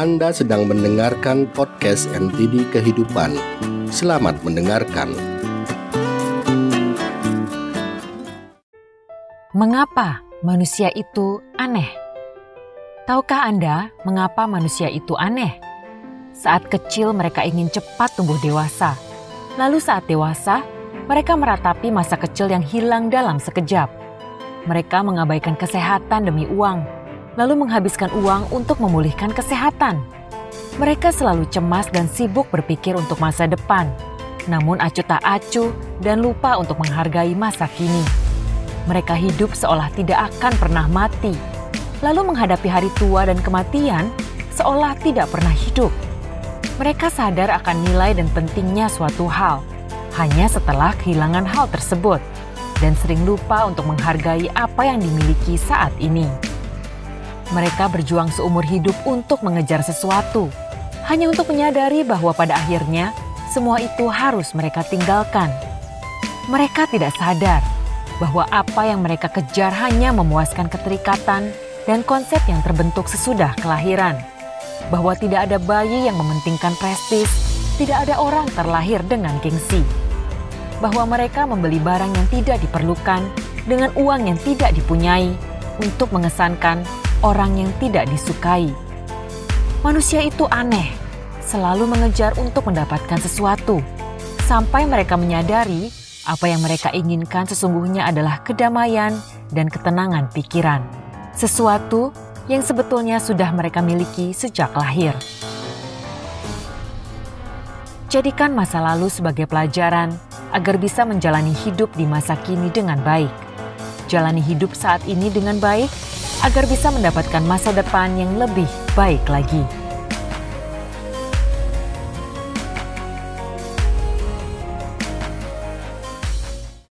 Anda sedang mendengarkan podcast NTD Kehidupan. Selamat mendengarkan. Mengapa manusia itu aneh? Tahukah Anda mengapa manusia itu aneh? Saat kecil mereka ingin cepat tumbuh dewasa. Lalu saat dewasa, mereka meratapi masa kecil yang hilang dalam sekejap. Mereka mengabaikan kesehatan demi uang, lalu menghabiskan uang untuk memulihkan kesehatan. Mereka selalu cemas dan sibuk berpikir untuk masa depan, namun acuh tak acuh dan lupa untuk menghargai masa kini. Mereka hidup seolah tidak akan pernah mati, lalu menghadapi hari tua dan kematian seolah tidak pernah hidup. Mereka sadar akan nilai dan pentingnya suatu hal, hanya setelah kehilangan hal tersebut dan sering lupa untuk menghargai apa yang dimiliki saat ini. Mereka berjuang seumur hidup untuk mengejar sesuatu, hanya untuk menyadari bahwa pada akhirnya semua itu harus mereka tinggalkan. Mereka tidak sadar bahwa apa yang mereka kejar hanya memuaskan keterikatan dan konsep yang terbentuk sesudah kelahiran. Bahwa tidak ada bayi yang mementingkan prestis, tidak ada orang terlahir dengan gengsi bahwa mereka membeli barang yang tidak diperlukan dengan uang yang tidak dipunyai untuk mengesankan orang yang tidak disukai. Manusia itu aneh, selalu mengejar untuk mendapatkan sesuatu, sampai mereka menyadari apa yang mereka inginkan sesungguhnya adalah kedamaian dan ketenangan pikiran. Sesuatu yang sebetulnya sudah mereka miliki sejak lahir. Jadikan masa lalu sebagai pelajaran agar bisa menjalani hidup di masa kini dengan baik. Jalani hidup saat ini dengan baik agar bisa mendapatkan masa depan yang lebih baik lagi.